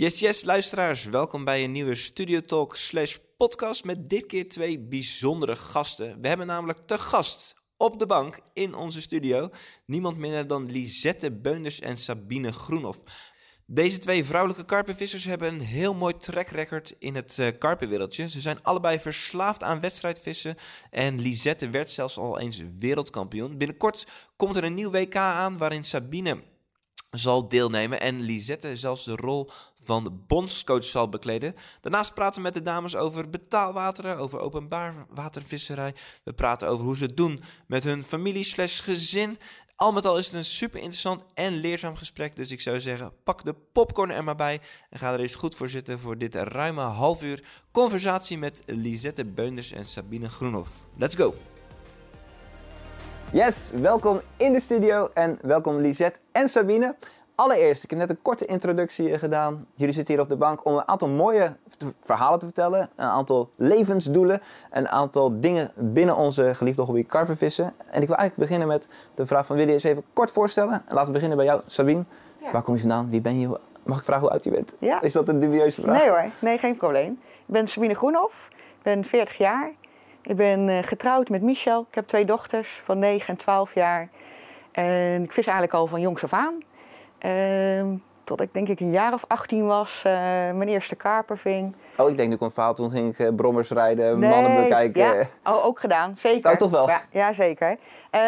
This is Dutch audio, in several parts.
Yes, yes, luisteraars. Welkom bij een nieuwe Studio Talk slash podcast met dit keer twee bijzondere gasten. We hebben namelijk te gast op de bank in onze studio niemand minder dan Lisette Beunders en Sabine Groenhoff. Deze twee vrouwelijke karpenvissers hebben een heel mooi track record in het uh, karpenwereldje. Ze zijn allebei verslaafd aan wedstrijdvissen en Lisette werd zelfs al eens wereldkampioen. Binnenkort komt er een nieuw WK aan waarin Sabine zal deelnemen en Lisette zelfs de rol van bondscoach zal bekleden. Daarnaast praten we met de dames over betaalwateren, over openbaar watervisserij. We praten over hoe ze het doen met hun familie slash gezin. Al met al is het een super interessant en leerzaam gesprek. Dus ik zou zeggen, pak de popcorn er maar bij. En ga er eens goed voor zitten voor dit ruime half uur conversatie met Lisette Beunders en Sabine Groenhoff. Let's go! Yes, welkom in de studio en welkom Lisette en Sabine. Allereerst, ik heb net een korte introductie gedaan. Jullie zitten hier op de bank om een aantal mooie verhalen te vertellen. Een aantal levensdoelen. Een aantal dingen binnen onze geliefde hobby karpenvissen. En ik wil eigenlijk beginnen met de vraag van... Wil je eens even kort voorstellen? En laten we beginnen bij jou, Sabine. Waar kom je vandaan? Wie ben je? Mag ik vragen hoe oud je bent? Ja. Is dat een dubieuze vraag? Nee hoor, nee, geen probleem. Ik ben Sabine Groenhoff. Ik ben 40 jaar. Ik ben eh, getrouwd met Michel. Ik heb twee dochters van 9 en 12 jaar. En ik vis eigenlijk al van jongs af aan. Ehm, tot ik denk ik een jaar of 18 was, uh, mijn eerste karper ving. Oh, ik denk nu komt verhaal. Toen ging ik uh, brommers rijden, mannen bekijken. Ja, oh, ook gedaan, zeker. Oh, toch wel? Ja, ja zeker. Uh,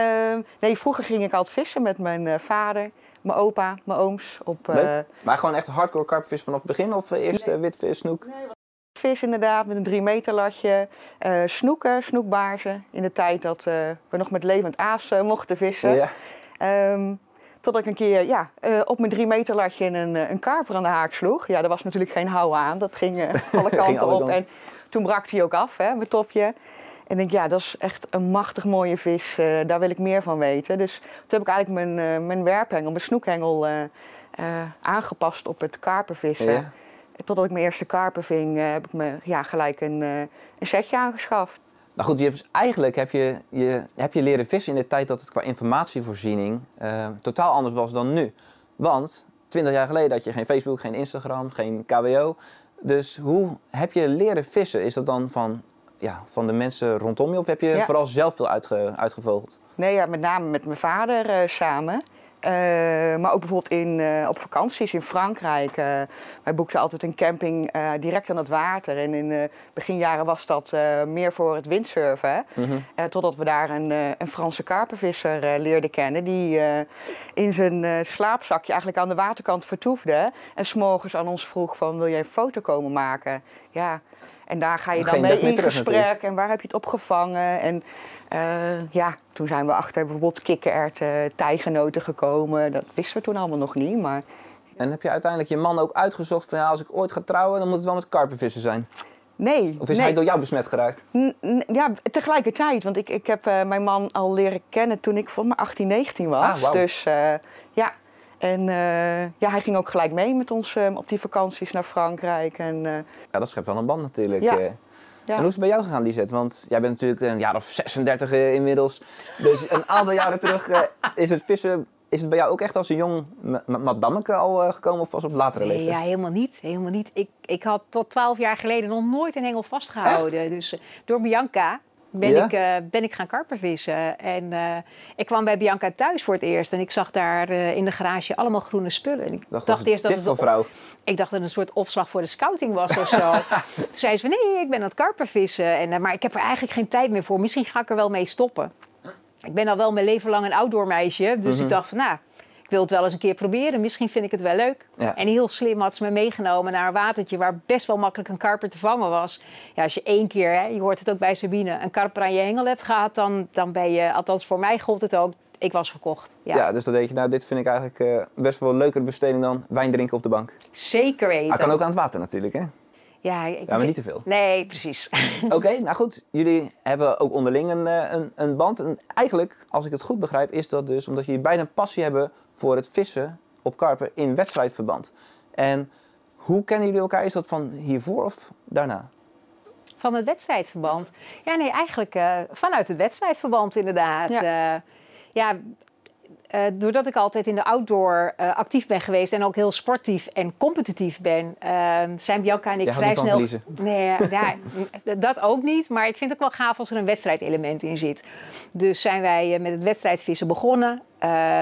nee, vroeger ging ik altijd vissen met mijn eh, vader, mijn opa, mijn ooms. Op, Leuk. Maar gewoon echt hardcore karpervis vanaf het begin of eerst nee. witvis, snoek? Nee, vis inderdaad, met een 3 meter latje. snoeken, snoekbaarzen. In de tijd dat we nog met levend aas mochten vissen. Ja. Um, Totdat ik een keer ja, uh, op mijn drie meter latje een, een karper aan de haak sloeg. Ja, er was natuurlijk geen hou aan. Dat ging uh, alle kanten ging op. En toen brak hij ook af, hè, mijn topje. En ik denk, ja, dat is echt een machtig mooie vis. Uh, daar wil ik meer van weten. Dus toen heb ik eigenlijk mijn, mijn werphengel, mijn snoekhengel aangepast op het karpervissen. Ja. Totdat ik mijn eerste karper ving, heb ik me ja, gelijk een, een setje aangeschaft. Nou goed, je hebt, dus eigenlijk heb je, je, heb je leren vissen in de tijd dat het qua informatievoorziening uh, totaal anders was dan nu. Want 20 jaar geleden had je geen Facebook, geen Instagram, geen KWO. Dus hoe heb je leren vissen? Is dat dan van, ja, van de mensen rondom je of heb je ja. vooral zelf veel uitge, uitgevogeld? Nee, ja, met name met mijn vader uh, samen. Uh, maar ook bijvoorbeeld in, uh, op vakanties in Frankrijk. Uh, wij boekten altijd een camping direct aan het water. En in de beginjaren was dat meer voor het windsurfen. Mm -hmm. totdat we daar een, een Franse karpenvisser leerden kennen. Die in zijn slaapzakje eigenlijk aan de waterkant vertoefde. En s'morgens aan ons vroeg van wil jij een foto komen maken? Ja, en daar ga je dan mee in gesprek. En waar heb je het opgevangen? En uh, ja, toen zijn we achter bijvoorbeeld kikkererwten, tijgenoten gekomen. Dat wisten we toen allemaal nog niet, maar... En heb je uiteindelijk je man ook uitgezocht van ja, als ik ooit ga trouwen, dan moet het wel met karpenvissen zijn? Nee. Of is nee. hij door jou besmet geraakt? N ja, tegelijkertijd. Want ik, ik heb uh, mijn man al leren kennen toen ik voor me 18, 19 was. Ah, wow. Dus uh, ja. En uh, ja, hij ging ook gelijk mee met ons op die vakanties naar Frankrijk. En, ja, dat schept wel een band natuurlijk. Ja. Ja. En hoe is het bij jou gegaan, Lisette? Want jij bent natuurlijk een jaar of 36 uh, inmiddels. Dus een aantal jaren terug uh, is het vissen... Is het bij jou ook echt als een jong madammeke al uh, gekomen of pas op latere leeftijd? Nee, ja, helemaal niet. Helemaal niet. Ik, ik had tot 12 jaar geleden nog nooit een hengel vastgehouden. Echt? Dus door Bianca ben, Ja? ik, uh, ben ik gaan karpervissen. En uh, ik kwam bij Bianca thuis voor het eerst. En ik zag daar uh, in de garage allemaal groene spullen. En ik dacht eerst dat het voor vrouw. ik dacht dat het een soort opslag voor de scouting was of zo. Toen zei ze van nee, ik ben aan het karpervissen. En, maar ik heb er eigenlijk geen tijd meer voor. Misschien ga ik er wel mee stoppen. Ik ben al wel mijn leven lang een outdoor meisje. Dus Mhm. mm -hmm. ik dacht van nou, wil het wel eens een keer proberen. Misschien vind ik het wel leuk. Ja. En heel slim had ze me meegenomen naar een watertje waar best wel makkelijk een karper te vangen was. Ja, als je één keer, hè, je hoort het ook bij Sabine, een karper aan je hengel hebt gehad, dan, dan ben je, althans voor mij gold het ook, ik was verkocht. Ja, Ja, dus dan denk je, nou, dit vind ik eigenlijk uh, best wel een leukere besteding dan wijn drinken op de bank. Zeker weten. Maar kan ook aan het water natuurlijk, hè? Ja, ik, Ja, maar niet te veel. Nee, precies. Oké, nou goed. Jullie hebben ook onderling een, uh, een, een band. En eigenlijk, als ik het goed begrijp, is dat dus omdat jullie beide een passie hebben voor het vissen op karpen in wedstrijdverband. En hoe kennen jullie elkaar? Is dat van hiervoor of daarna? Van het wedstrijdverband? Ja, nee, eigenlijk uh, vanuit het wedstrijdverband inderdaad. Ja. Uh, ja, eh, doordat ik altijd in de outdoor eh, actief ben geweest en ook heel sportief en competitief ben, eh, zijn Bianca en ik Jij vrij snel. Nee, ja, dat ook niet. Maar ik vind het ook wel gaaf als er een wedstrijdelement in zit. Dus zijn wij eh, met het wedstrijdvissen begonnen.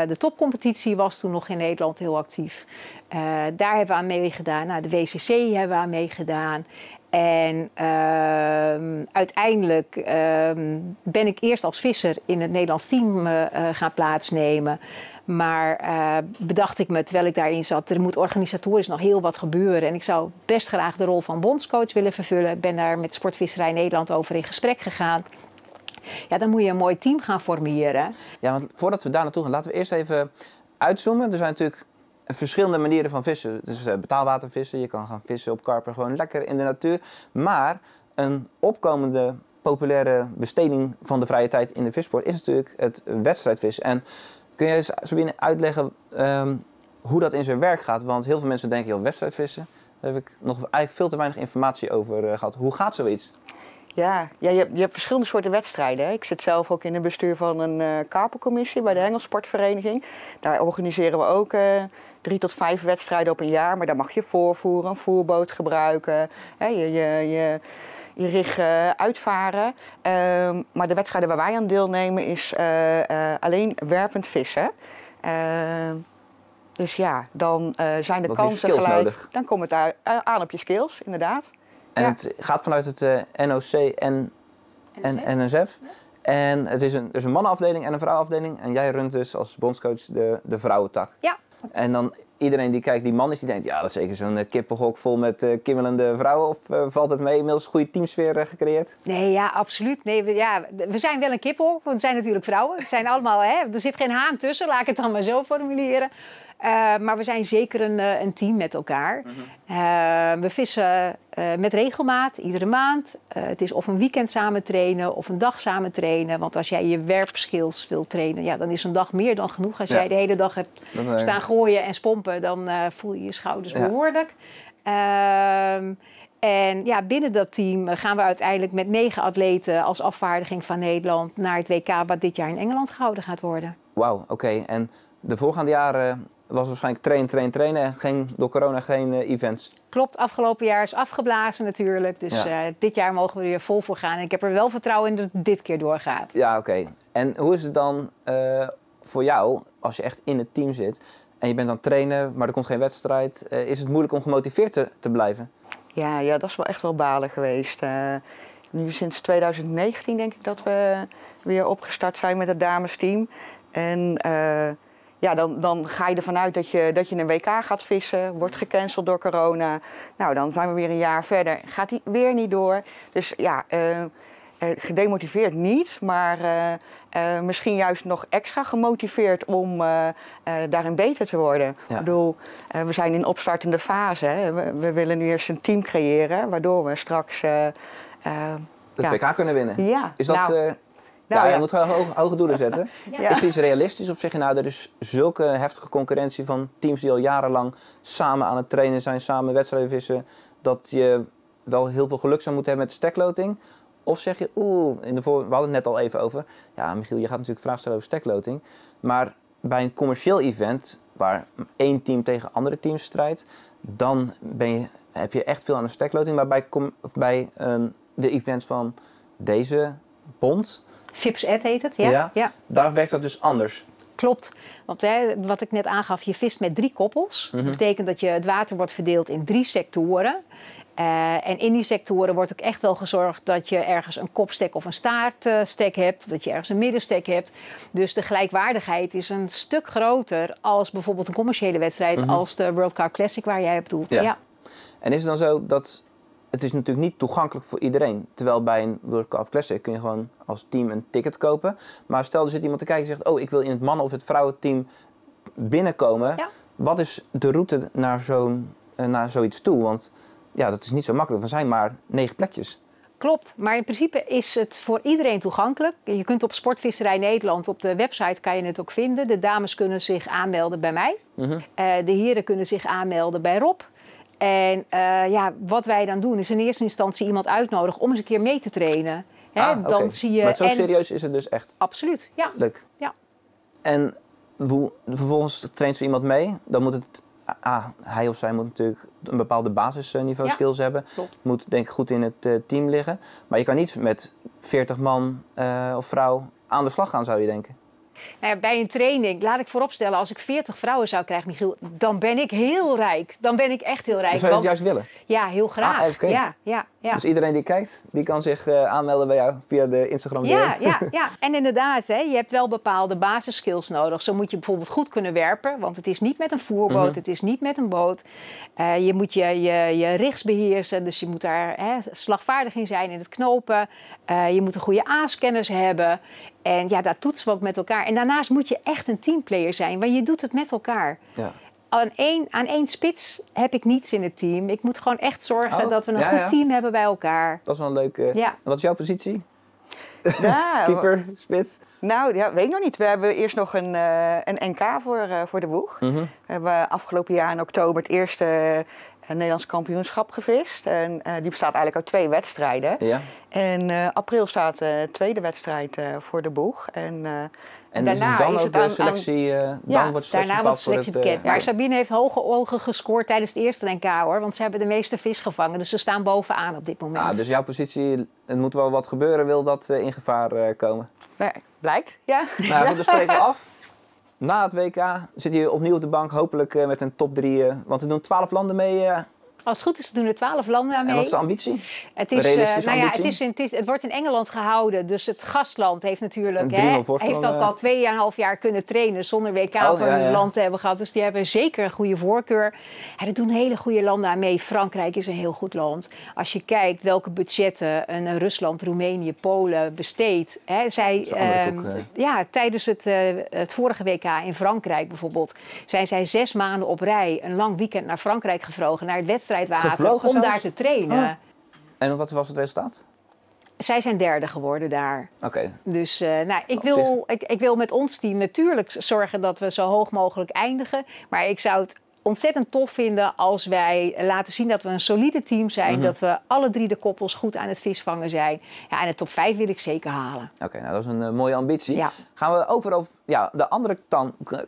De topcompetitie was toen nog in Nederland heel actief. Daar hebben we aan meegedaan. Nou, de WCC hebben we aan meegedaan. En ehm, uiteindelijk ehm, ben ik eerst als visser in het Nederlands team eh, eh, gaan plaatsnemen. Maar eh, bedacht ik me terwijl ik daarin zat, er moet organisatorisch nog heel wat gebeuren. En ik zou best graag de rol van bondscoach willen vervullen. Ik ben daar met Sportvisserij Nederland over in gesprek gegaan. Ja, dan moet je een mooi team gaan formeren. Ja, want voordat we daar naartoe gaan, laten we eerst even uitzoomen. Er zijn natuurlijk verschillende manieren van vissen. Dus eh, betaalwatervissen, je kan gaan vissen op karper gewoon lekker in de natuur. Maar een opkomende populaire besteding van de vrije tijd in de vissport is natuurlijk het wedstrijdvissen. En kun je eens, Sabine, uitleggen ehm, hoe dat in zijn werk gaat? Want heel veel mensen denken, joh, wedstrijdvissen, daar heb ik nog eigenlijk veel te weinig informatie over eh, gehad. Hoe gaat zoiets? Ja, ja je, hebt, je hebt verschillende soorten wedstrijden. hè. Ik zit zelf ook in het bestuur van een eh kapercommissie bij de Hengelsportvereniging. Daar organiseren we ook drie tot vijf wedstrijden op een jaar. Maar daar mag je voorvoeren, een voerboot gebruiken, hè, je, je, je, je rig eh, uitvaren. Ehm, maar de wedstrijden waar wij aan deelnemen is eh, eh, alleen werpend vissen. Ehm, dus ja, dan eh, zijn de Wat kansen skills gelijk. nodig. Dan komt het uit- aan op je skills, inderdaad. En Ja. het gaat vanuit het NOC en, en NSF. En het is een, er is een mannenafdeling en een vrouwenafdeling. En jij runt dus als bondscoach de, de vrouwentak. Ja, En dan iedereen die kijkt, die man is, die denkt... ja, dat is zeker zo'n eh, kippenhok vol met eh, kimmelende vrouwen. Of eh, valt het mee? Inmiddels een goede teamsfeer gecreëerd? Nee, ja, absoluut. Nee, we, ja, we zijn wel een kippel, want we zijn natuurlijk vrouwen. We zijn allemaal, hè, er zit geen haan tussen, laat ik het dan maar zo formuleren. Eh, maar we zijn zeker een, eh, een team met elkaar. Eh, we vissen met regelmaat, iedere maand. Het is of een weekend samen trainen of een dag samen trainen. Want als jij je werpskills wil trainen, ja, dan is een dag meer dan genoeg. Als Ja. jij de hele dag hebt staan gooien en spompen, dan voel je je schouders Ja. behoorlijk. Ehm, en ja, binnen dat team gaan we uiteindelijk met negen atleten als afvaardiging van Nederland naar het WK, wat dit jaar in Engeland gehouden gaat worden. Wauw, oké. En de voorgaande jaren was waarschijnlijk trainen, trainen, trainen. En geen, door corona geen eh, events. Klopt, afgelopen jaar is afgeblazen natuurlijk. Dus Ja. eh, dit jaar mogen we er weer vol voor gaan. En ik heb er wel vertrouwen in dat het dit keer doorgaat. Ja, oké. En hoe is het dan eh, voor jou, als je echt in het team zit... en je bent aan het trainen, maar er komt geen wedstrijd... eh, is het moeilijk om gemotiveerd te, te blijven? Ja, ja, dat is wel echt wel balen geweest. Eh, nu sinds 2019 denk ik dat we weer opgestart zijn met het damesteam. En eh, ja, dan, dan ga je ervan uit dat je, dat je een WK gaat vissen. Wordt gecanceld door corona. Nou, dan zijn we weer een jaar verder. Gaat die weer niet door. Dus ja, eh, eh, gedemotiveerd niet, maar eh, misschien juist nog extra gemotiveerd om daarin beter te worden. Ja. Ik bedoel, we zijn in opstartende fase. Hè. We, we willen nu eerst een team creëren, waardoor we straks. Het ja. WK kunnen winnen? Ja, Is dat... nou, nou ja, je ja. moet gewoon hoge, hoge doelen zetten. Ja. Is iets realistisch of zeg je nou, er is zulke heftige concurrentie van teams die al jarenlang samen aan het trainen zijn, samen wedstrijden vissen, dat je wel heel veel geluk zou moeten hebben met de stekloting? Of zeg je, oeh, in de voor, we hadden het net al even over. Ja, Michiel, je gaat natuurlijk vragen stellen over stekloting. Maar bij een commercieel event, waar één team tegen andere teams strijdt, dan ben je, heb je echt veel aan de stekloting. Maar bij, een- de events van deze bond, Fips Ed heet het, ja? Ja. ja. daar werkt dat dus anders. Klopt. Want hè, wat ik net aangaf, je vist met drie koppels. Mhm. Dat betekent dat je het water wordt verdeeld in drie sectoren. Eh, en in die sectoren wordt ook echt wel gezorgd dat je ergens een kopstek of een staartstek hebt. Dat je ergens een middenstek hebt. Dus de gelijkwaardigheid is een stuk groter als bijvoorbeeld een commerciële wedstrijd. Als de World Car Classic waar jij op doelt. Mhm. Ja. Ja. En is het dan zo dat het is natuurlijk niet toegankelijk voor iedereen. Terwijl bij een World Cup Classic kun je gewoon als team een ticket kopen. Maar stel er zit iemand te kijken en zegt, oh ik wil in het mannen- of het vrouwenteam binnenkomen. Ja. Wat is de route naar, zo'n, eh, naar zoiets toe? Want ja, dat is niet zo makkelijk. Er zijn maar negen plekjes. Klopt, maar in principe is het voor iedereen toegankelijk. Je kunt op Sportvisserij Nederland, op de website kan je het ook vinden. De dames kunnen zich aanmelden bij mij. Mhm. Eh, de heren kunnen zich aanmelden bij Rob. En eh, ja, wat wij dan doen is in eerste instantie iemand uitnodigen om eens een keer mee te trainen. Hè, Ah. Dan zie je. Maar zo en- serieus is het dus echt. Absoluut, ja. Leuk. Ja. En hoe, vervolgens traint zo iemand mee. Dan moet het, ah, hij of zij moet natuurlijk een bepaalde basisniveau Ja, skills hebben. klopt. Moet denk ik goed in het eh, team liggen. Maar je kan niet met 40 man eh, of vrouw aan de slag gaan, zou je denken. Nou ja, bij een training, laat ik vooropstellen, als ik 40 vrouwen zou krijgen, Michiel, dan ben ik heel rijk. Dan ben ik echt heel rijk. Dus zou je het want- juist willen? Ja, heel graag. Ah, oké. Ja, ja, ja. Dus iedereen die kijkt, die kan zich eh, aanmelden bij jou via de Instagram. Ja, ja, ja, en inderdaad, hè, je hebt wel bepaalde basisskills nodig. Zo moet je bijvoorbeeld goed kunnen werpen, want het is niet met een voerboot, Mhm. het is niet met een boot. Eh, je moet je, je, je richts beheersen, dus je moet daar hè, slagvaardig in zijn in het knopen. Eh, je moet een goede A-scanners hebben. En ja, daar toetsen we ook met elkaar. En daarnaast moet je echt een teamplayer zijn, want je doet het met elkaar. Ja. Aan één, aan één spits heb ik niets in het team. Ik moet gewoon echt zorgen Oh, dat we een ja, goed ja. team hebben bij elkaar. Dat is wel een leuke... Ja. En wat is jouw positie? Ja, Keeper, spits? Nou, ja, weet ik nog niet. We hebben eerst nog een, eh, een NK voor, eh, voor de boeg. Mhm. We hebben afgelopen jaar in oktober het eerste eh, Nederlands kampioenschap gevist. En eh, die bestaat eigenlijk uit twee wedstrijden. Ja. En eh, april staat de tweede wedstrijd eh, voor de boeg. En, eh, En daarna is het dan is ook het de aan- aan- selectie... eh, dan Ja, wordt de selectie Daarna wordt de selectie het, bekend. Maar. Sabine heeft hoge ogen gescoord tijdens het eerste NK hoor. Want ze hebben de meeste vis gevangen. Dus ze staan bovenaan op dit moment. Ah, dus jouw positie, het moet wel wat gebeuren, wil dat in gevaar eh, komen. ja, blijkt, ja. Nou dan spreken we af. Na het WK zit je opnieuw op de bank, hopelijk eh, met een top 3. want er doen 12 landen mee. Als het goed is doen er twaalf landen aan en mee. wat is de ambitie? Het, is, eh, nou ja, het, is in, het, is, het wordt in Engeland gehouden. Dus het gastland heeft natuurlijk hè, 3-0 voorsprong, heeft ook eh. al tweeënhalf jaar kunnen trainen zonder WK Oh, voor ja, hun ja. land te hebben gehad. Dus die hebben zeker een goede voorkeur. Ja, er doen hele goede landen aan mee. Frankrijk is een heel goed land. Als je kijkt welke budgetten een Rusland, Roemenië, Polen besteedt. Hè, zij, ehm, eh. ja, tijdens het, eh, het vorige WK in Frankrijk bijvoorbeeld, zijn zij zes maanden op rij een lang weekend naar Frankrijk gevlogen, naar het wedstrijdwater, om zelfs? daar te trainen. Oh. En wat was het resultaat? Zij zijn derde geworden daar. Oké, Dus eh, nou, ik, wil, ik, ik wil met ons team natuurlijk zorgen dat we zo hoog mogelijk eindigen. Maar ik zou het ontzettend tof vinden als wij laten zien dat we een solide team zijn. Mhm. Dat we alle drie de koppels goed aan het visvangen zijn. Ja, en de top 5 wil ik zeker halen. Oké, nou dat is een eh, mooie ambitie. Ja. Gaan we over op ja, de andere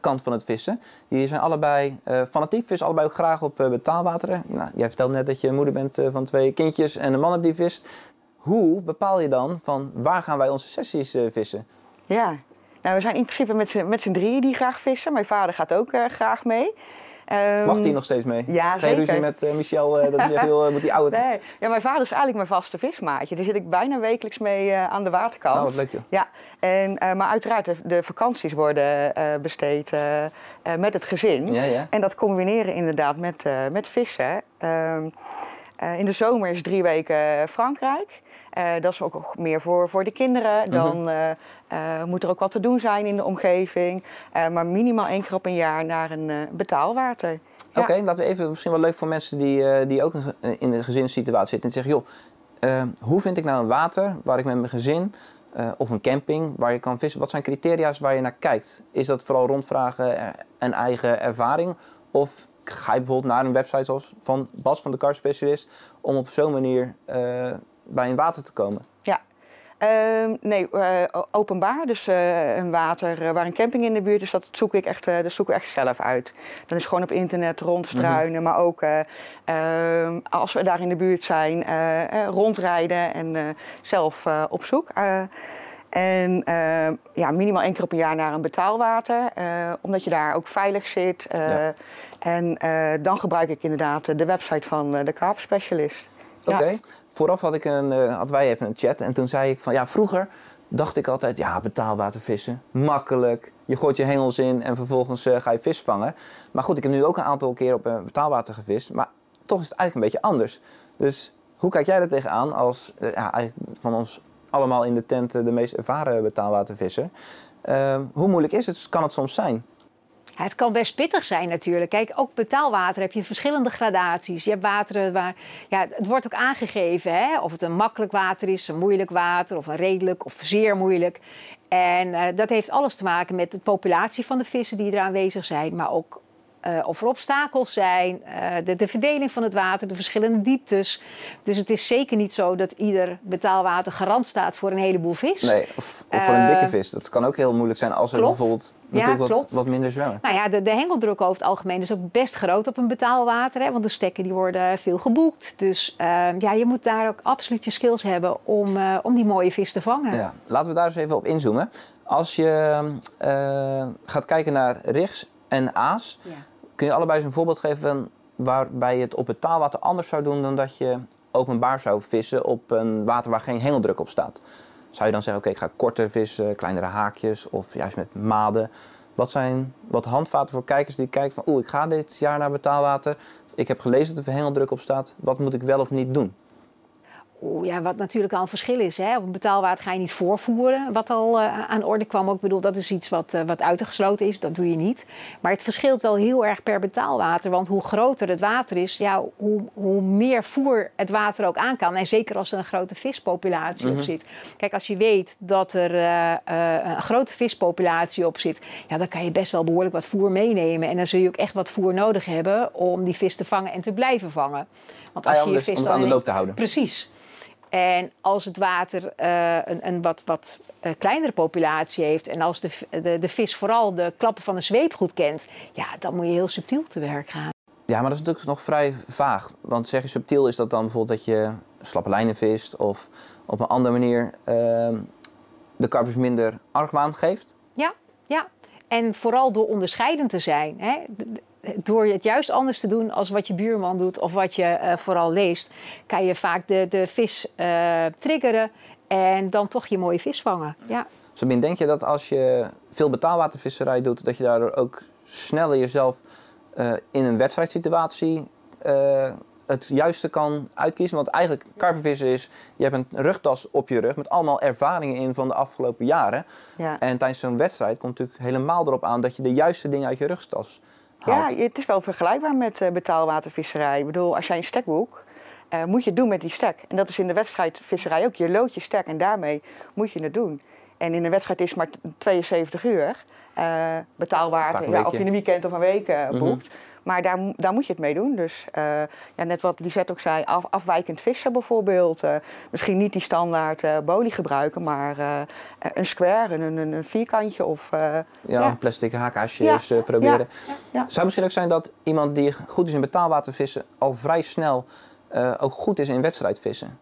kant van het vissen. Die zijn allebei eh, fanatiek, vissen allebei ook graag op eh, betaalwateren. Nou, jij vertelde net dat je moeder bent van twee kindjes en een man hebt die vist. Hoe bepaal je dan van waar gaan wij onze sessies eh, vissen? Ja, nou, we zijn in principe met z'n- met z'n drieën die graag vissen. Mijn vader gaat ook eh, graag mee. Ehm, Mag die nog steeds mee? ja, Geen ruzie met eh, Michel, eh, dat hij zegt, joh, moet die oude... Nee, ja, mijn vader is eigenlijk mijn vaste vismaatje. Daar zit ik bijna wekelijks mee eh, aan de waterkant. Nou, wat leuk joh. Ja, en, eh, maar uiteraard, de, de vakanties worden eh, besteed eh, eh, met het gezin. Ja, ja. En dat combineren inderdaad met, eh, met vissen. Ehm, eh, in de zomer is drie weken Frankrijk. Eh, dat is ook meer voor, voor de kinderen. Mhm. Dan eh, eh, moet er ook wat te doen zijn in de omgeving. Maar minimaal één keer op een jaar naar een betaalwater. Ja. Oké, laten we even, misschien wel leuk voor mensen die, die ook in- een gezinssituatie zitten. En zeggen, joh, hoe vind ik nou een water waar ik met mijn gezin eh, of een camping waar je kan vissen? Wat zijn criteria's waar je naar kijkt? Is dat vooral rondvragen en eigen ervaring? Of ga je bijvoorbeeld naar een website zoals van Bas van de Car Specialist om op zo'n manier bij een water te komen? Ja. Ehm, nee, eh, openbaar. Dus eh, een water eh, waar een camping in de buurt is, dat zoek ik echt, dat zoek ik echt zelf uit. Dan is gewoon op internet rondstruinen, maar ook eh, ehm, als we daar in de buurt zijn, rondrijden en zelf op zoek. En ja, minimaal één keer op een jaar naar een betaalwater, omdat je daar ook veilig zit. Ja. En dan gebruik ik inderdaad de website van de Carp Specialist. Ja. Vooraf had ik een, eh, had wij even een chat en toen zei ik van ja, vroeger dacht ik altijd ja, betaalwater vissen, makkelijk. Je gooit je hengels in en vervolgens eh, ga je vis vangen. Maar goed, ik heb nu ook een aantal keer op een betaalwater gevist, maar toch is het eigenlijk een beetje anders. Dus hoe kijk jij er tegenaan als eh, ja, van ons allemaal in de tent eh, de meest ervaren betaalwatervisser? Eh, hoe moeilijk is het? Kan het soms zijn? Het kan best pittig zijn natuurlijk. Kijk, ook betaalwater heb je verschillende gradaties. Je hebt wateren waar, ja, het wordt ook aangegeven hè, of het een makkelijk water is, een moeilijk water of een redelijk of zeer moeilijk. En eh, dat heeft alles te maken met de populatie van de vissen die er aanwezig zijn, maar ook eh, of er obstakels zijn, eh, de, de verdeling van het water, de verschillende dieptes. Dus het is zeker niet zo dat ieder betaalwater garant staat voor een heleboel vis. Nee, of, of voor een dikke Eh, vis. Dat kan ook heel moeilijk zijn als er klopt. bijvoorbeeld Ja, wat, wat minder zwemmen. Nou ja, de, de hengeldruk over het algemeen is ook best groot op een betaalwater. Hè, want de stekken die worden veel geboekt. Dus eh, ja, je moet daar ook absoluut je skills hebben om, eh, om die mooie vis te vangen. Ja. Laten we daar eens even op inzoomen. Als je eh, gaat kijken naar rigs en aas, Ja. Kun je allebei eens een voorbeeld geven waarbij je het op betaalwater anders zou doen dan dat je openbaar zou vissen op een water waar geen hengeldruk op staat? Zou je dan zeggen, oké, ik ga korter vissen, kleinere haakjes of juist met maden? Wat zijn wat handvaten voor kijkers die kijken van, oeh, ik ga dit jaar naar betaalwater. Ik heb gelezen dat er hengeldruk op staat. Wat moet ik wel of niet doen? Ja, wat natuurlijk al een verschil is. Hè? Op een betaalwater ga je niet voorvoeren, wat al eh, aan orde kwam. Ook, ik bedoel, dat is iets wat, eh, wat uitgesloten is, dat doe je niet. Maar het verschilt wel heel erg per betaalwater. Want hoe groter het water is, ja, hoe, hoe meer voer het water ook aan kan. En zeker als er een grote vispopulatie op zit. Kijk, als je weet dat er eh, een grote vispopulatie op zit... Ja, dan kan je best wel behoorlijk wat voer meenemen. En dan zul je ook echt wat voer nodig hebben om die vis te vangen en te blijven vangen. Want Ah ja, je om, je vis om het aan de loop te houden. Precies. En als het water eh, een, een wat, wat eh, kleinere populatie heeft en als de, de, de vis vooral de klappen van de zweep goed kent, ja, dan moet je heel subtiel te werk gaan. Ja, maar dat is natuurlijk nog vrij vaag. Want zeg je subtiel, is dat dan bijvoorbeeld dat je slappe lijnen vist of op een andere manier ehm, de karpers minder argwaan geeft? Ja, ja. En vooral door onderscheidend te zijn. Hè? Door het juist anders te doen als wat je buurman doet of wat je eh, vooral leest, kan je vaak de, de vis eh, triggeren en dan toch je mooie vis vangen. Ja. Sabine, denk je dat als je veel betaalwatervisserij doet, dat je daardoor ook sneller jezelf eh, in een wedstrijdsituatie eh, het juiste kan uitkiezen? Want eigenlijk karpervissen is, je hebt een rugtas op je rug met allemaal ervaringen in van de afgelopen jaren. Ja. En tijdens zo'n wedstrijd komt natuurlijk helemaal erop aan dat je de juiste dingen uit je rugtas Ja, het is wel vergelijkbaar met eh, betaalwatervisserij. Ik bedoel, als jij een stek boekt, eh, moet je het doen met die stek. En dat is in de wedstrijdvisserij ook. Je loodt je stek en daarmee moet je het doen. En in een wedstrijd is het maar t- 72 uur. Vaak betaalwater, ja, of je een weekend of een week Mhm. boekt. Maar daar, daar moet je het mee doen. Dus eh, ja, net wat Lisette ook zei, af, afwijkend vissen bijvoorbeeld. Eh, misschien niet die standaard eh bolie gebruiken, maar een square, een, een, een vierkantje of... Ja, Ja. of plastic haakasjes Ja, proberen. ja. Zou het misschien ook zijn dat iemand die goed is in betaalwatervissen al vrij snel ook goed is in wedstrijdvissen?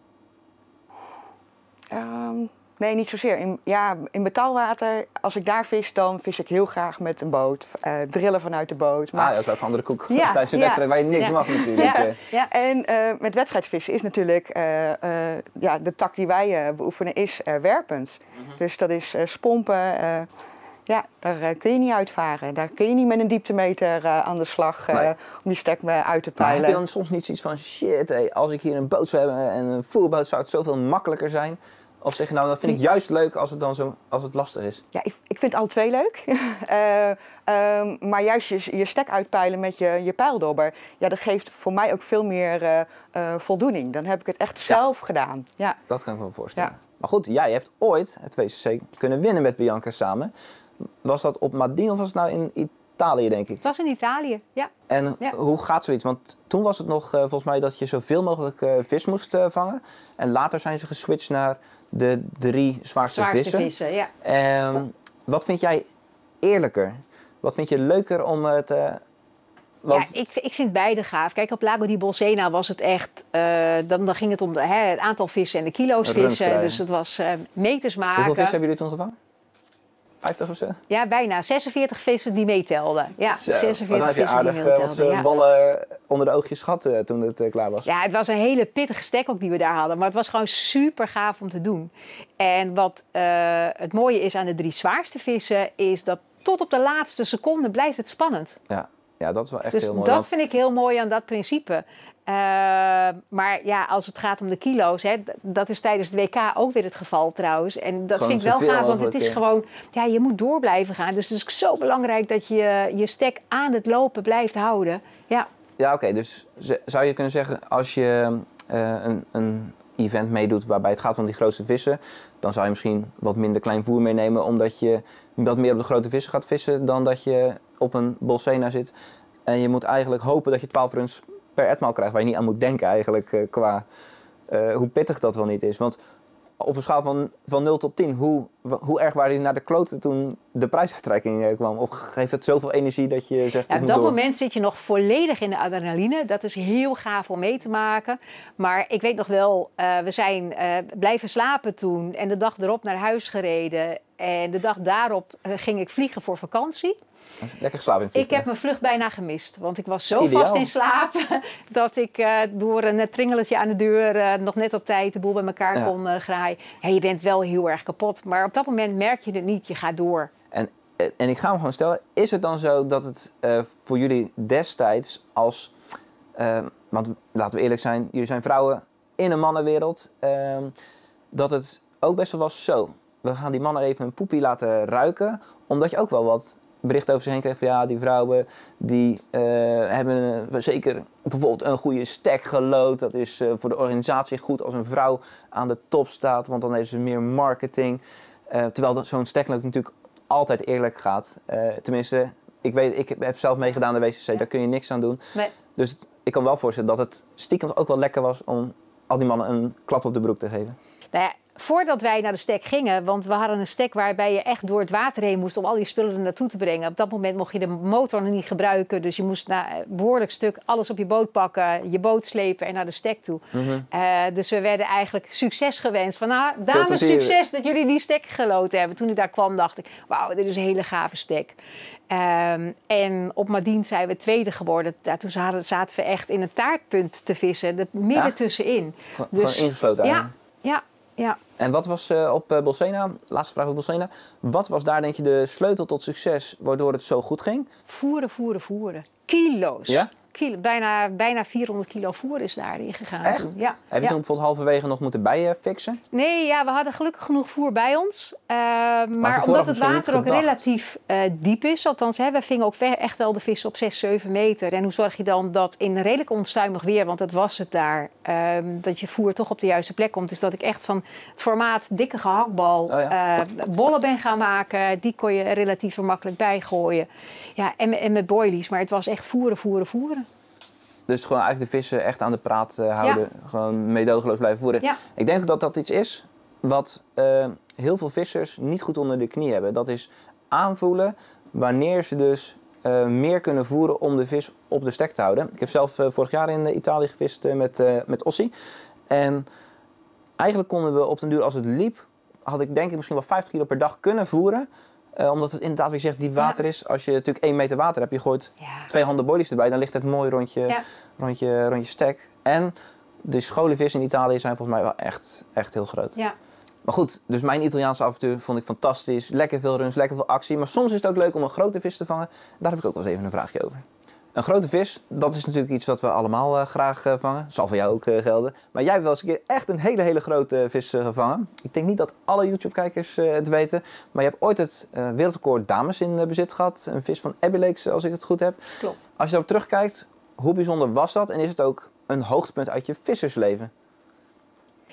Ehm, nee, niet zozeer. In, ja, in betaalwater, als ik daar vis, dan vis ik heel graag met een boot. eh, drillen vanuit de boot. Maar ah, dat is wel even andere koek. Ja, Tijdens een ja. wedstrijd waar je niks Ja. mag natuurlijk. Ja. eh. Ja. En eh, met wedstrijdvissen is natuurlijk, eh, eh, ja, de tak die wij beoefenen is eh, werpend. Mhm. Dus dat is eh, spompen. eh, ja, daar kun je niet uitvaren. Daar kun je niet met een dieptemeter eh, aan de slag eh, Nee. om die stek uit te Maar heb je peilen. dan soms niet zoiets van, shit, als ik hier een boot zou hebben en een voerboot zou het zoveel makkelijker zijn? Of zeg je nou, dat vind ik juist leuk als het dan zo, als het lastig is? Ja, ik, ik vind alle twee leuk. Eh, ehm, maar juist je, je stek uitpeilen met je, je pijldobber, ja, dat geeft voor mij ook veel meer eh, eh, voldoening. Dan heb ik het echt zelf gedaan. Ja. Dat kan ik me voorstellen. Ja. Maar goed, jij hebt ooit het WCC kunnen winnen met Bianca samen. Was dat op Madine of was het nou in Italië, denk ik? Het was in Italië, ja. En Ja. hoe gaat zoiets? Want toen was het nog volgens mij dat je zoveel mogelijk eh, vis moest vangen. En later zijn ze geswitcht naar de drie zwaarste, Zwaarste vissen. vissen, ja. Ehm, wat vind jij eerlijker? Wat vind je leuker om het... eh, want, Ja, ik, ik vind beide gaaf. Kijk, op Lago di Bolsena was het echt... eh, dan, dan ging het om de, hè, het aantal vissen en de kilo's vissen. Dus het was eh, meters maken. hoeveel vissen hebben jullie toen gevangen? 50 of zo? Ja, bijna. 46 vissen die meetelden. Ja, Zo, maar 46 dan heb je vissen aardig eh, wat eh, ja. ballen onder de oogjes gehad eh, toen het eh, klaar was. Ja, het was een hele pittige stek ook die we daar hadden. Maar het was gewoon super gaaf om te doen. En wat eh, het mooie is aan de drie zwaarste vissen... is dat tot op de laatste seconde blijft het spannend. Ja, ja dat is wel echt Dus heel mooi. dat want- vind ik heel mooi aan dat principe. Eh, maar ja, als het gaat om de kilo's, hè, dat is tijdens het WK ook weer het geval trouwens. En dat Gewoon vind ik wel gaaf, want het is gewoon, ja, je moet door blijven gaan. Dus het is zo belangrijk dat je je stek aan het lopen blijft houden. Ja, Ja, oké. dus zou je kunnen zeggen, als je eh, een, een event meedoet waarbij het gaat om die grootste vissen, dan zou je misschien wat minder klein voer meenemen, omdat je wat meer op de grote vissen gaat vissen dan dat je op een bolsena zit. En je moet eigenlijk hopen dat je 12 runs per etmaal krijgt, waar je niet aan moet denken eigenlijk eh, qua eh, hoe pittig dat wel niet is. Want op een schaal van, van 0 tot 10, hoe, hoe erg waren jullie naar de kloten toen de prijsuittrekking eh, kwam? Of geeft het zoveel energie dat je zegt, Ja, op dat door? moment zit je nog volledig in de adrenaline. Dat is heel gaaf om mee te maken. Maar ik weet nog wel, we zijn blijven slapen toen. En de dag erop naar huis gereden. En de dag daarop ging ik vliegen voor vakantie. Lekker geslapen in Ik heb mijn vlucht bijna gemist. Want ik was zo Ideaal. vast in slaap dat ik eh, door een eh, tringeletje aan de deur eh, nog net op tijd de boel bij elkaar Ja. kon eh, graaien. Ja, je bent wel heel erg kapot. Maar op dat moment merk je het niet. Je gaat door. En, en ik ga hem gewoon stellen, is het dan zo dat het voor jullie destijds als... eh, want laten we eerlijk zijn, jullie zijn vrouwen in een mannenwereld. ehm, dat het ook best wel was zo. We gaan die mannen even een poepie laten ruiken. Omdat je ook wel wat berichten over zich heen kreeg van ja, die vrouwen die eh, hebben zeker bijvoorbeeld een goede stack gelood. Dat is eh, voor de organisatie goed als een vrouw aan de top staat, want dan heeft ze meer marketing. Eh, terwijl zo'n stackload natuurlijk altijd eerlijk gaat. Tenminste, ik, weet, ik heb zelf meegedaan aan de WCC, Ja. daar kun je niks aan doen. Nee. Dus ik kan wel voorstellen dat het stiekem ook wel lekker was om al die mannen een klap op de broek te geven. Nou ja, voordat wij naar de stek gingen, want we hadden een stek waarbij je echt door het water heen moest om al die spullen er naartoe te brengen. Op dat moment mocht je de motor nog niet gebruiken, dus je moest na een behoorlijk stuk alles op je boot pakken, je boot slepen en naar de stek toe. Eh, dus we werden eigenlijk succes gewenst. Van nou, dames, succes dat jullie die stek geloten hebben. Toen ik daar kwam, dacht ik, wauw, dit is een hele gave stek. Ehm, en op Madien zijn we tweede geworden. Ja, toen zaten, zaten we echt in een taartpunt te vissen, er midden Ja? tussenin. Gewoon Dus- gewoon ingesloten Ja, eigenlijk. ja, ja. En wat was eh, op uh, Bolsena, laatste vraag op Bolsena, wat was daar denk je de sleutel tot succes waardoor het zo goed ging? Voeren, voeren, voeren. Kilo's. Ja? Kilo, bijna, bijna 400 kilo voer is daarin gegaan. Echt? toen. Ja. Heb je ja. toen bijvoorbeeld halverwege nog moeten bijfixen? Nee, ja, we hadden gelukkig genoeg voer bij ons. Eh, maar omdat het water ook gedacht. relatief eh, diep is, althans, hè, we vingen ook echt wel de vissen op 6, 7 meter. En hoe zorg je dan dat in redelijk onstuimig weer, want dat was het daar, ehm, dat je voer toch op de juiste plek komt. Dus dat ik echt van het formaat dikke gehaktbal Oh ja. eh, bollen ben gaan maken. Die kon je relatief makkelijk bijgooien. Ja, en, en met boilies, maar het was echt voeren, voeren, voeren. Dus gewoon eigenlijk de vissen echt aan de praat eh, houden. Gewoon meedogenloos blijven voeren. Ja. Ik denk dat dat iets is wat eh, heel veel vissers niet goed onder de knie hebben. Dat is aanvoelen wanneer ze dus eh, meer kunnen voeren om de vis op de stek te houden. Ik heb zelf vorig jaar in Italië gevist met, met Ossie. En eigenlijk konden we op den duur als het liep, had ik denk ik misschien wel 50 kilo per dag kunnen voeren. Eh, omdat het inderdaad, wie je zegt, diep water is. Als je natuurlijk 1 meter water hebt, je gooit Ja. twee handen boilies erbij, dan ligt het mooi rondje, Ja. rondje, rondje stek. En de scholenvissen in Italië zijn volgens mij wel echt, echt heel groot. Ja. Maar goed, dus mijn Italiaanse avontuur vond ik fantastisch. Lekker veel runs, lekker veel actie. Maar soms is het ook leuk om een grote vis te vangen. Daar heb ik ook wel eens even een vraagje over. Een grote vis, dat is natuurlijk iets wat we allemaal eh, graag eh, vangen. Zal voor jou ook eh, gelden. Maar jij hebt wel eens een keer echt een hele, hele grote vis gevangen. Ik denk niet dat alle YouTube-kijkers het weten. Maar je hebt ooit het wereldrecord dames in bezit gehad. Een vis van Abbey Lakes, als ik het goed heb. Klopt. Als je daarop terugkijkt, hoe bijzonder was dat? En is het ook een hoogtepunt uit je vissersleven?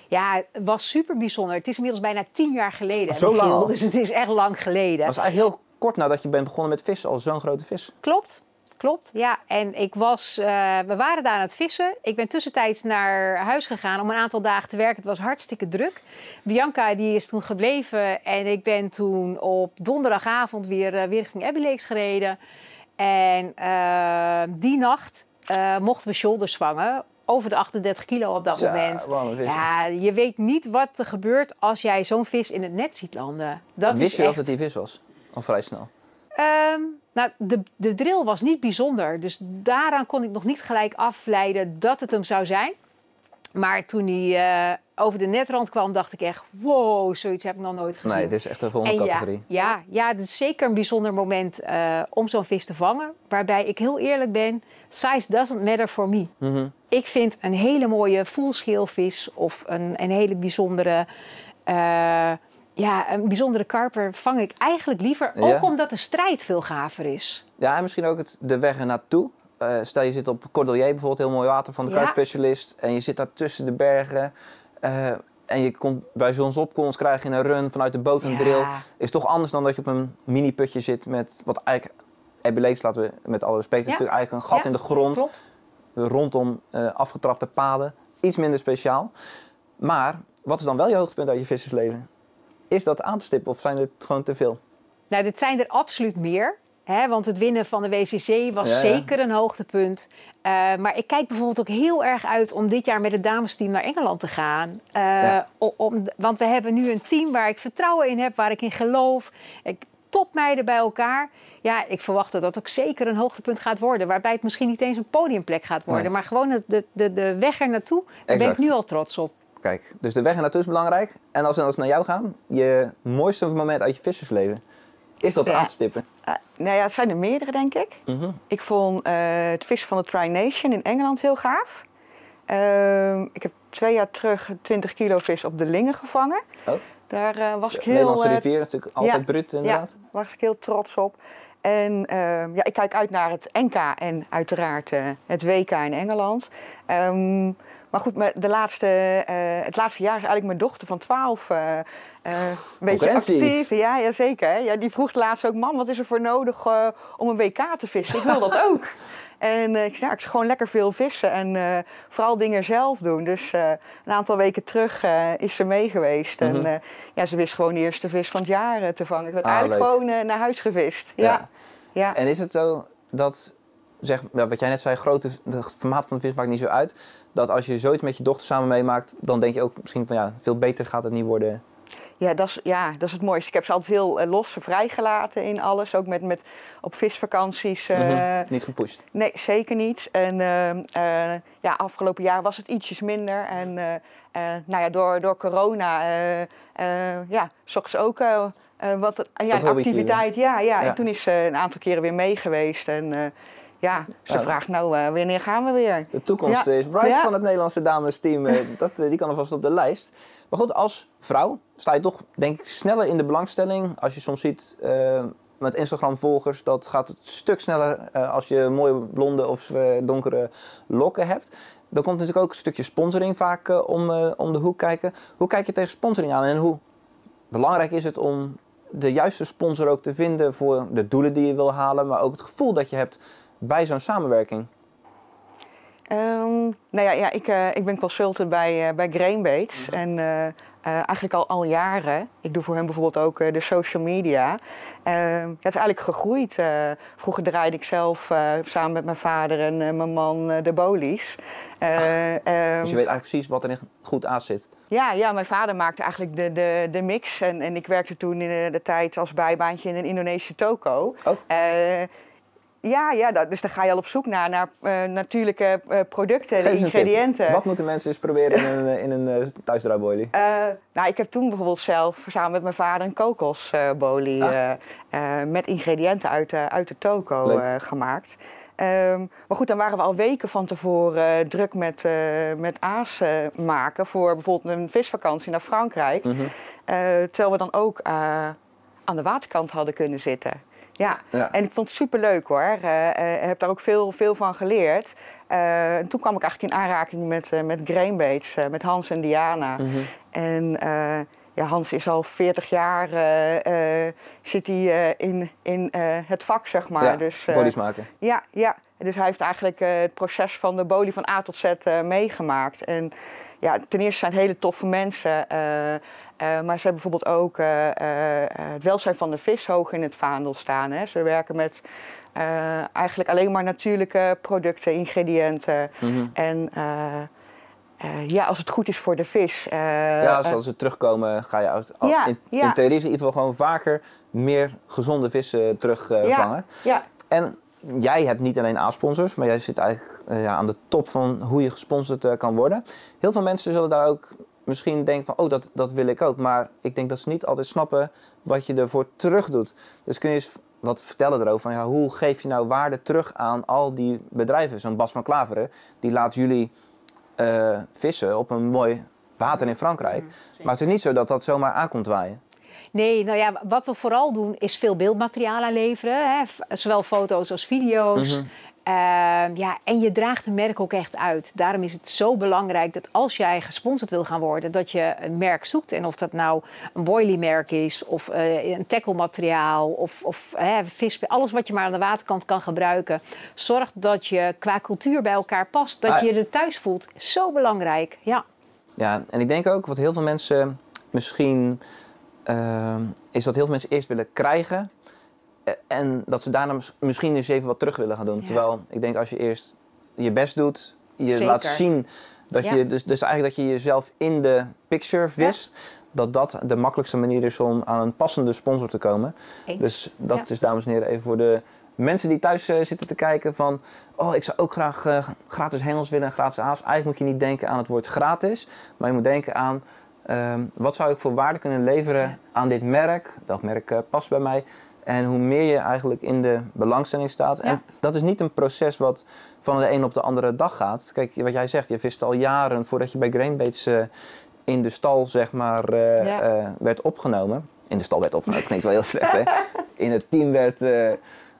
Ja, het was super bijzonder. Het is inmiddels bijna tien jaar geleden. Zo lang? Dus het is echt lang geleden. Dat was eigenlijk heel kort nadat je bent begonnen met vissen, al zo'n grote vis. Klopt, klopt. Ja, en ik was, eh, we waren daar aan het vissen. Ik ben tussentijds naar huis gegaan om een aantal dagen te werken. Het was hartstikke druk. Bianca die is toen gebleven en ik ben toen op donderdagavond weer, eh, weer richting Abbey Lakes gereden. En eh, die nacht eh, mochten we shoulders vangen. Over de 38 kilo op dat moment. Ja, je weet niet wat er gebeurt als jij zo'n vis in het net ziet landen. Dat Wist is je echt... dat het die vis was? Al vrij snel. Ehm, nou, de, de drill was niet bijzonder. Dus daaraan kon ik nog niet gelijk afleiden dat het hem zou zijn. Maar toen hij eh, over de netrand kwam, dacht ik echt... wow, zoiets heb ik nog nooit gezien. Nee, het is echt een volgende En ja, categorie. ja, ja, het is zeker een bijzonder moment eh, om zo'n vis te vangen. Waarbij ik heel eerlijk ben, size doesn't matter for me. Mhm. Ik vind een hele mooie voelscheelvis of een, een hele bijzondere... eh, ja, een bijzondere karper vang ik eigenlijk liever. Ja. Ook omdat de strijd veel gaver is. Ja, en misschien ook het, de weg ernaartoe. Eh stel je zit op Cordelier bijvoorbeeld, heel mooi water van de Ja. kruisspecialist. En je zit daar tussen de bergen. eh, en je komt bij zonsopkomst krijg je een run vanuit de boot een Ja. drill. Is toch anders dan dat je op een mini-putje zit met wat eigenlijk Abbey Lakes, laten we met alle respect, is natuurlijk eigenlijk een gat in de grond. Klopt. Rondom eh, afgetrapte paden. Iets minder speciaal. Maar, wat is dan wel je hoogtepunt uit je vissersleven? Is dat aan te stippen of zijn het gewoon te veel? Nou, dit zijn er absoluut meer. Hè, want het winnen van de WCC was Ja, ja. zeker een hoogtepunt. Eh, maar ik kijk bijvoorbeeld ook heel erg uit om dit jaar met het damesteam naar Engeland te gaan. Eh, Ja. om, want we hebben nu een team waar ik vertrouwen in heb, waar ik in geloof. Ik, topmeiden bij elkaar. Ja, ik verwacht dat dat ook zeker een hoogtepunt gaat worden. Waarbij het misschien niet eens een podiumplek gaat worden. Nee. Maar gewoon de, de, de weg er naartoe, daar ben ik nu al trots op. Kijk, dus de weg er naartoe is belangrijk. En als we als we naar jou gaan, je mooiste moment uit je vissersleven. Is dat Ja. aan te stippen? Eh, nou ja, het zijn er meerdere, denk ik. Mhm. Ik vond eh, het vissen van de Tri Nation in Engeland heel gaaf. Ehm, ik heb twee jaar terug 20 kilo vis op de Lingen gevangen. Oh. Daar eh, was ik heel... Nederlandse rivier, natuurlijk altijd ja. brut inderdaad. Ja, daar was ik heel trots op. En ehm, ja, ik kijk uit naar het NK en uiteraard het WK in Engeland. Ehm, maar goed, de laatste, eh, het laatste jaar is eigenlijk mijn dochter van 12 eh, eh, een beetje actief. Ja, ja, zeker. Ja, die vroeg laatst ook, mam, wat is er voor nodig eh, om een WK te vissen? Ik wil dat ook. En eh, ik zei, ja, ik zou gewoon lekker veel vissen en vooral dingen zelf doen. Dus een aantal weken terug is ze mee geweest. Mhm. En eh, ja, ze wist gewoon de eerste vis van het jaar te vangen. Ik werd Ah, eigenlijk leuk. gewoon naar huis gevist. Ja. Ja. ja. En is het zo dat, zeg, wat jij net zei, grote, het formaat van de vis maakt niet zo uit. Dat als je zoiets met je dochter samen meemaakt, dan denk je ook misschien van ja, veel beter gaat het niet worden. Ja, dat is, ja, dat is het mooiste. Ik heb ze altijd heel eh, los vrijgelaten in alles. Ook met, met op visvakanties. eh, Mhm. Niet gepusht. Nee, zeker niet. En eh, ja, afgelopen jaar was het ietsjes minder. En nou ja, door, door corona ja, zocht ze ook wat, ja, een activiteit. Ja, ja. Ja. En toen is ze een aantal keren weer mee geweest. En ja, ze Ja. vraagt nou, eh, wanneer gaan we weer? De toekomst Ja. is bright Ja. van het Nederlandse damesteam. eh, dat, eh, die kan alvast op de lijst. Maar goed, als vrouw sta je toch denk ik sneller in de belangstelling. Als je soms ziet met Instagram-volgers, dat gaat het stuk sneller als je mooie blonde of donkere lokken hebt. Dan komt natuurlijk ook een stukje sponsoring vaak om, om de hoek kijken. Hoe kijk je tegen sponsoring aan en hoe belangrijk is het om de juiste sponsor ook te vinden voor de doelen die je wil halen, maar ook het gevoel dat je hebt bij zo'n samenwerking? Ehm, nou ja, ja ik, eh, ik ben consultant bij, eh bij Grainbaits. En eh, eigenlijk al, al jaren. Ik doe voor hen bijvoorbeeld ook de social media. Ehm, het is eigenlijk gegroeid. Vroeger draaide ik zelf samen met mijn vader en mijn man de bolies. Eh, ehm, Dus je weet eigenlijk precies wat er in goed aan zit. ja, ja, mijn vader maakte eigenlijk de, de, de mix. En, en ik werkte toen in de, de tijd als bijbaantje in een Indonesische toko. Oh. Ja, ja dat, dus dan ga je al op zoek naar, naar eh, natuurlijke eh, producten, de tip. ingrediënten. Wat moeten mensen eens proberen in een, in een eh, thuisdraaiboilie? Eh, nou, ik heb toen bijvoorbeeld zelf samen met mijn vader een kokosbolie Ah. met ingrediënten uit, de uit de toko gemaakt. Ehm, maar goed, dan waren we al weken van tevoren druk met, eh, met aas maken voor bijvoorbeeld een visvakantie naar Frankrijk. Mhm. Terwijl we dan ook aan de waterkant hadden kunnen zitten. Ja, Ja. en ik vond het superleuk hoor. Ik heb daar ook veel, veel van geleerd. Eh, en toen kwam ik eigenlijk in aanraking met, eh met Grainbaits, met Hans en Diana. Mhm. En ja, Hans is al 40 jaar zit hij in, in het vak, zeg maar. ja, dus, bodies maken. ja, ja. Dus hij heeft eigenlijk het proces van de bolie van A tot Z meegemaakt. En ja, ten eerste zijn hele toffe mensen. Eh, maar ze hebben bijvoorbeeld ook eh, eh, het welzijn van de vis hoog in het vaandel staan. Hè. Ze werken met eigenlijk alleen maar natuurlijke producten, ingrediënten. Mhm. En ja, als het goed is voor de vis. eh, ja, als ze terugkomen ga je uit, ja, in, ja. in theorie in ieder geval gewoon vaker meer gezonde vissen terugvangen. ja, En jij hebt niet alleen A-sponsors, maar jij zit eigenlijk ja, aan de top van hoe je gesponsord kan worden. Heel veel mensen zullen daar ook misschien denken van, oh, dat, dat wil ik ook. Maar ik denk dat ze niet altijd snappen wat je ervoor terug doet. Dus kun je eens wat vertellen erover van, ja, hoe geef je nou waarde terug aan al die bedrijven? Zo'n Bas van Klaveren, die laat jullie eh, vissen op een mooi water in Frankrijk. Maar het is niet zo dat dat zomaar aankomt waaien. Nee, nou ja, wat we vooral doen is veel beeldmateriaal aanleveren. Hè? Zowel foto's als video's. Mhm. Ja, en je draagt een merk ook echt uit. Daarom is het zo belangrijk dat als jij gesponsord wil gaan worden, dat je een merk zoekt. En of dat nou een boilie-merk is, of uh, een tackle-materiaal, of, of vis, alles wat je maar aan de waterkant kan gebruiken. Zorg dat je qua cultuur bij elkaar past, dat Ah. je je er thuis voelt. Zo belangrijk, ja. Ja, en ik denk ook wat heel veel mensen misschien ehm, is dat heel veel mensen eerst willen krijgen. En dat ze daarna mis- misschien eens even wat terug willen gaan doen. Ja. Terwijl ik denk als je eerst je best doet, je Zeker. laat zien dat Ja. je, dus, dus eigenlijk dat je jezelf in de picture wist. Dat dat de makkelijkste manier is om aan een passende sponsor te komen. Eens. Dus dat is dames en heren even voor de mensen die thuis eh, zitten te kijken van... Oh, ik zou ook graag eh, gratis hengels willen en gratis aas. Eigenlijk moet je niet denken aan het woord gratis. Maar je moet denken aan... ehm, wat zou ik voor waarde kunnen leveren aan dit merk? Welk merk eh, past bij mij? En hoe meer je eigenlijk in de belangstelling staat. En Ja. dat is niet een proces wat van de een op de andere dag gaat. Kijk, wat jij zegt, je vist al jaren voordat je bij Grainbaits eh in de stal zeg maar, eh, Ja. eh, werd opgenomen. In de stal werd opgenomen, dat klinkt wel heel slecht hè. In het team werd,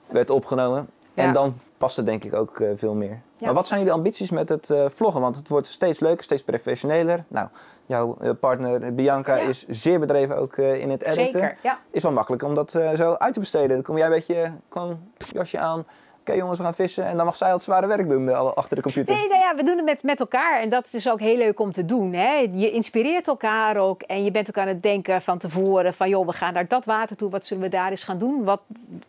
werd opgenomen. En dan past het denk ik ook veel meer. Maar wat zijn jullie ambities met het vloggen? Want het wordt steeds leuker, steeds professioneler. Nou, jouw eh, partner Bianca Ja. is zeer bedreven ook eh, in het editen. Zeker, ja. Is wel makkelijk om dat eh, zo uit te besteden. Dan kom jij een beetje, gewoon jasje aan. Oké jongens, we gaan vissen. En dan mag zij al het zware werk doen achter de computer. Nee, nou ja, we doen het met, met elkaar en dat is ook heel leuk om te doen. Hè? Je inspireert elkaar ook en je bent ook aan het denken van tevoren van joh, we gaan naar dat water toe, wat zullen we daar eens gaan doen? Wat,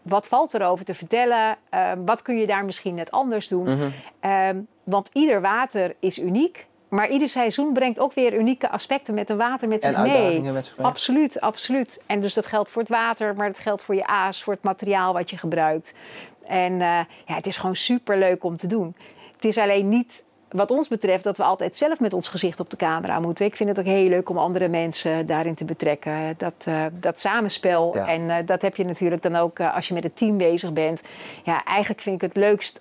wat valt erover te vertellen? Eh, wat kun je daar misschien net anders doen? Mhm. Ehm, want ieder water is uniek, maar ieder seizoen brengt ook weer unieke aspecten met een water met En zich mee. uitdagingen met zich mee. Absoluut, absoluut. En dus dat geldt voor het water, maar dat geldt voor je aas, voor het materiaal wat je gebruikt. En eh, ja, het is gewoon super leuk om te doen. Het is alleen niet, wat ons betreft, dat we altijd zelf met ons gezicht op de camera moeten. Ik vind het ook heel leuk om andere mensen daarin te betrekken. Dat, eh, dat samenspel. Ja. En eh, dat heb je natuurlijk dan ook als je met het team bezig bent. Ja, eigenlijk vind ik het leukst.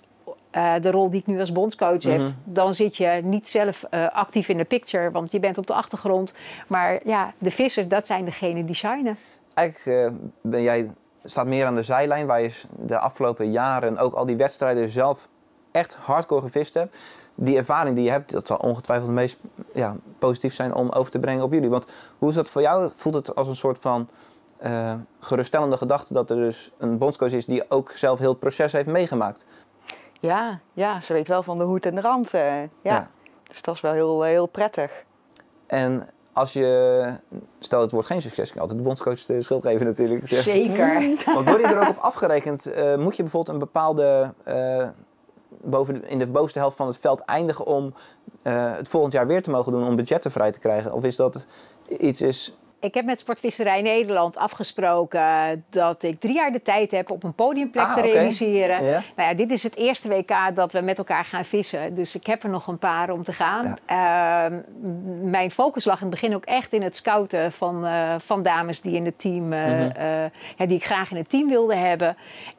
Eh, de rol die ik nu als bondscoach heb, Mhm. dan zit je niet zelf eh, actief in de picture, want je bent op de achtergrond. Maar ja, de vissers, dat zijn degenen die shinen. Eigenlijk eh, ben jij, staat meer aan de zijlijn waar je de afgelopen jaren ook al die wedstrijden zelf echt hardcore gevist hebt. Die ervaring die je hebt, dat zal ongetwijfeld het meest ja, positief zijn om over te brengen op jullie. Want hoe is dat voor jou? Voelt het als een soort van eh, geruststellende gedachte dat er dus een bondscoach is die ook zelf heel het proces heeft meegemaakt? Ja, ja, ze weet wel van de hoed en de rand. eh, ja. Ja. Dus dat is wel heel, heel prettig. En als je, stel het wordt geen succes, kan altijd de bondscoach de schuld geven natuurlijk. Zeker. Want word je er ook op afgerekend? Eh, moet je bijvoorbeeld een bepaalde, eh, boven de- in de bovenste helft van het veld eindigen om eh, het volgend jaar weer te mogen doen om budgetten vrij te krijgen? Of is dat iets is... Ik heb met Sportvisserij Nederland afgesproken dat ik drie jaar de tijd heb om een podiumplek Ah, te realiseren. Ja? Nou ja, dit is het eerste WK dat we met elkaar gaan vissen. Dus ik heb er nog een paar om te gaan. Ehm, mijn focus lag in het begin ook echt in het scouten van, eh, van dames die in het team, eh, Mhm. eh, ja, die ik graag in het team wilde hebben.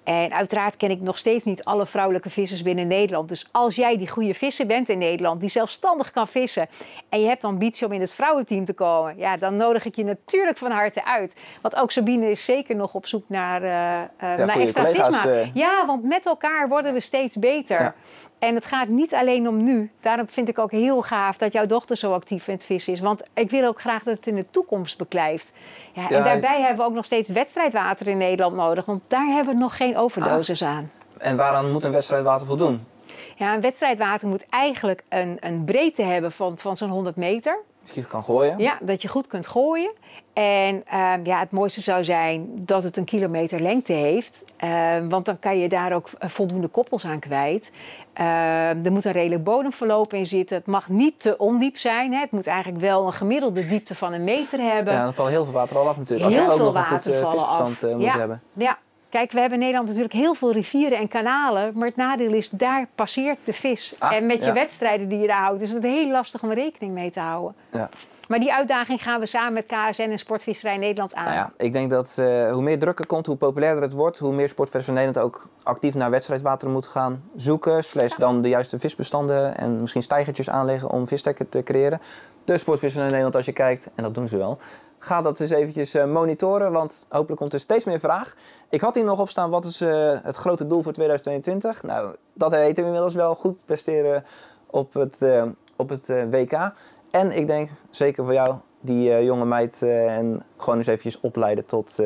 En uiteraard ken ik nog steeds niet alle vrouwelijke vissers binnen Nederland. Dus als jij die goede visser bent in Nederland, die zelfstandig kan vissen. en je hebt ambitie om in het vrouwenteam te komen. ja, dan nodig ik je natuurlijk van harte uit. Want ook Sabine is zeker nog op zoek naar, eh, eh, naar extra visma. eh. Ja, want met elkaar worden we steeds beter. Ja. En het gaat niet alleen om nu. Daarom vind ik ook heel gaaf dat jouw dochter zo actief in het vissen is. Want ik wil ook graag dat het in de toekomst beklijft. Ja, Ja, en daarbij hebben we ook nog steeds wedstrijdwater in Nederland nodig. Want daar hebben we nog geen overdoses aan. En waaraan moet een wedstrijd water voldoen? Ja, een wedstrijdwater moet eigenlijk een, een breedte hebben van, van zo'n 100 meter. Kan gooien? Ja, dat je goed kunt gooien. En ehm, ja, het mooiste zou zijn dat het een kilometer lengte heeft. Ehm, want dan kan je daar ook eh, voldoende koppels aan kwijt. Ehm, er moet een redelijk bodemverloop in zitten. Het mag niet te ondiep zijn. Hè. Het moet eigenlijk wel een gemiddelde diepte van een meter hebben. Ja, dan valt heel veel water al af natuurlijk. Als je ook veel nog een goed eh, af. eh, moet Ja. hebben. Ja, kijk, we hebben in Nederland natuurlijk heel veel rivieren en kanalen. Maar het nadeel is, daar passeert de vis. Ah, en met je ja. wedstrijden die je daar houdt, is het heel lastig om rekening mee te houden. Ja. Maar die uitdaging gaan we samen met KSN en Sportvisserij Nederland aan. Nou ja, ik denk dat eh, hoe meer druk er komt, hoe populairder het wordt, hoe meer sportvisserij Nederland ook actief naar wedstrijdwater moet gaan zoeken. Slash dan de juiste visbestanden en misschien stijgertjes aanleggen om vistekken te creëren. De sportvisserij Nederland, als je kijkt, en dat doen ze wel, ga dat eens eventjes eh, monitoren, want hopelijk komt er steeds meer vraag. Ik had hier nog op staan, wat is eh, het grote doel voor 2022? Nou, dat weten we inmiddels wel. Goed presteren op het, eh, op het WK. En ik denk, zeker voor jou, die jonge meid, en gewoon eens eventjes opleiden tot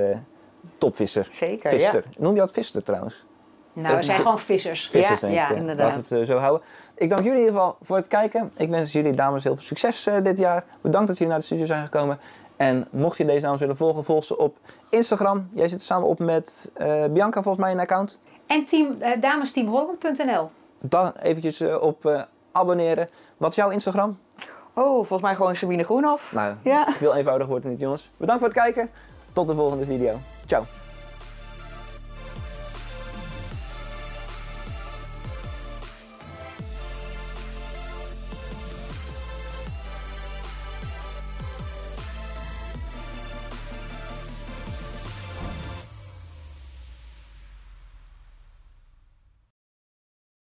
topvisser. Zeker, Visser. Noem je dat visser trouwens? Nou, we zijn gewoon vissers. Vissers, Ja, denk ja, ik. inderdaad. Laten we het zo houden. Ik dank jullie in ieder geval voor het kijken. Ik wens jullie dames heel veel succes dit jaar. Bedankt dat jullie naar de studio zijn gekomen. En mocht je deze dames willen volgen, volg ze op Instagram. Jij zit er samen op met eh, Bianca, volgens mij, een account. En team, eh, damesteamholland.nl. Dan eventjes eh, op eh, abonneren. Wat is jouw Instagram? Oh, volgens mij gewoon Sabine Groenhof. Nou, Ja. veel eenvoudig wordt het niet, jongens. Bedankt voor het kijken. Tot de volgende video. Ciao.